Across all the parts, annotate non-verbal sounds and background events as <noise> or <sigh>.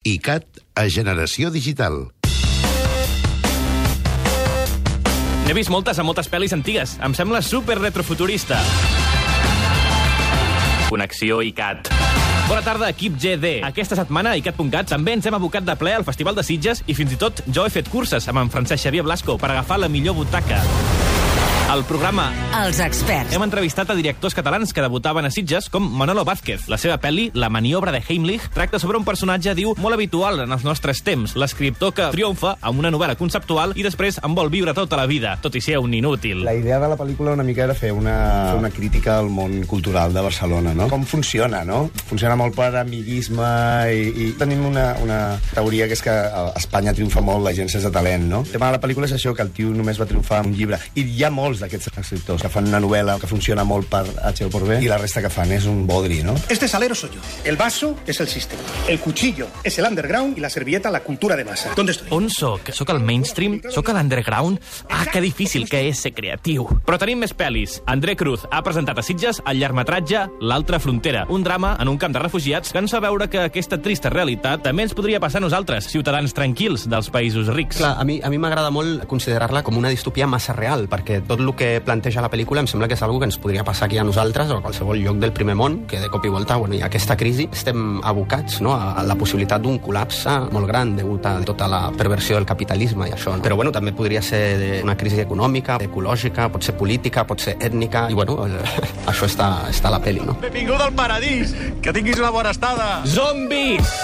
ICAT a Generació Digital. N'he vist moltes a moltes pel·lis antigues. Em sembla super retrofuturista. Connexió ICAT. Bona tarda, equip GD. Aquesta setmana a ICAT.cat també ens hem abocat de ple al Festival de Sitges i fins i tot jo he fet curses amb en Francesc Xavier Blasco per agafar la millor butaca. Al programa Els experts. hem entrevistat a directors catalans que debutaven a Sitges, com Manolo Vázquez. La seva pel·li, La maniobra de Heimlich, tracta sobre un personatge, diu, molt habitual en els nostres temps. L'escriptor que triomfa amb una novel·la conceptual i després en vol viure tota la vida, tot i ser un inútil. La idea de la pel·lícula una mica era fer una, fer una crítica al món cultural de Barcelona, no? Com funciona, no? Funciona molt per amiguisme i, i tenim una, una teoria que és que a Espanya triomfa molt la gent sense talent, no? El tema de la pel·lícula és això, que el tio només va triomfar amb un llibre. I hi ha molts d'aquests escriptors que fan una novel·la que funciona molt per H o per B i la resta que fan és un bodri, no? Este salero soy yo. El vaso es el sistema. El cuchillo es el underground y la servilleta la cultura de masa. ¿Dónde estoy? On sóc? Sóc al mainstream? Sóc a l'underground? Ah, que difícil que és ser creatiu. Però tenim més pel·lis. André Cruz ha presentat a Sitges el llargmetratge L'altra frontera, un drama en un camp de refugiats que ens fa veure que aquesta trista realitat també ens podria passar a nosaltres, ciutadans tranquils dels països rics. Clar, a mi, a mi m'agrada molt considerar-la com una distopia massa real, perquè tot el que planteja la pel·lícula em sembla que és algo que ens podria passar aquí a nosaltres o a qualsevol lloc del primer món, que de cop i volta bueno, hi ha aquesta crisi. Estem abocats no, a la possibilitat d'un col·lapse molt gran degut a tota la perversió del capitalisme i això. No? Però bueno, també podria ser una crisi econòmica, ecològica, pot ser política, pot ser ètnica, i bueno, el, <laughs> això està, està a la pel·li, no? Benvingut al paradís! Que tinguis una bona estada! Zombis!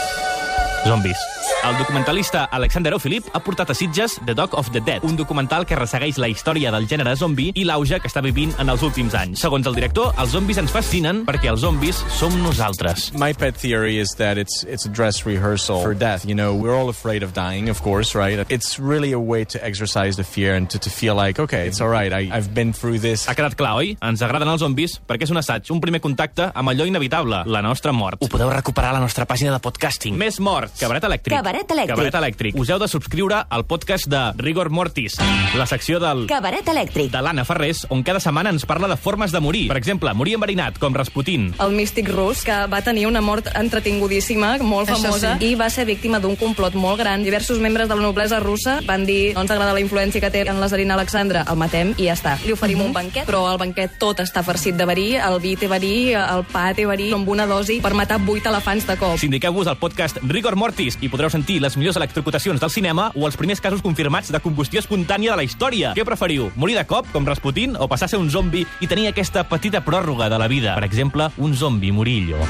Zombis. El documentalista Alexander O'Philip ha portat a Sitges The Dog of the Dead, un documental que ressegueix la història del gènere zombi i l'auge que està vivint en els últims anys. Segons el director, els zombis ens fascinen perquè els zombis som nosaltres. My pet theory is that it's it's a dress rehearsal for death. You know, we're all afraid of dying, of course, right? It's really a way to exercise the fear and to, to feel like, okay, it's all right, I, I've been through this. Ha quedat clar, oi? Ens agraden els zombis perquè és un assaig, un primer contacte amb allò inevitable, la nostra mort. Ho podeu recuperar a la nostra pàgina de podcasting. Més mort, Cabaret Elèctric. Cabaret Elèctric. Cabaret Elèctric. Us heu de subscriure al podcast de Rigor Mortis, la secció del... Cabaret elèctric. de l'Anna Ferrés, on cada setmana ens parla de formes de morir. Per exemple, morir enverinat, com Rasputin. el místic rus, que va tenir una mort entretingudíssima, molt Això famosa, i va ser víctima d'un complot molt gran. Diversos membres de la noblesa russa van dir no ens agrada la influència que té en la Zarina Alexandra, el matem i ja està. Li oferim un banquet, però el banquet tot està farcit de verí, el vi té verí, el pa té verí, amb una dosi per matar vuit elefants de cop. Sindiqueu-vos al podcast Rigor Mortis i podreu sentir les millors electrocutacions del cinema o els primers casos confirmats de combustió espontània de la història. Què preferiu? Morir de cop, com Rasputin, o passar a ser un zombi i tenir aquesta petita pròrroga de la vida? Per exemple, un zombi morillo.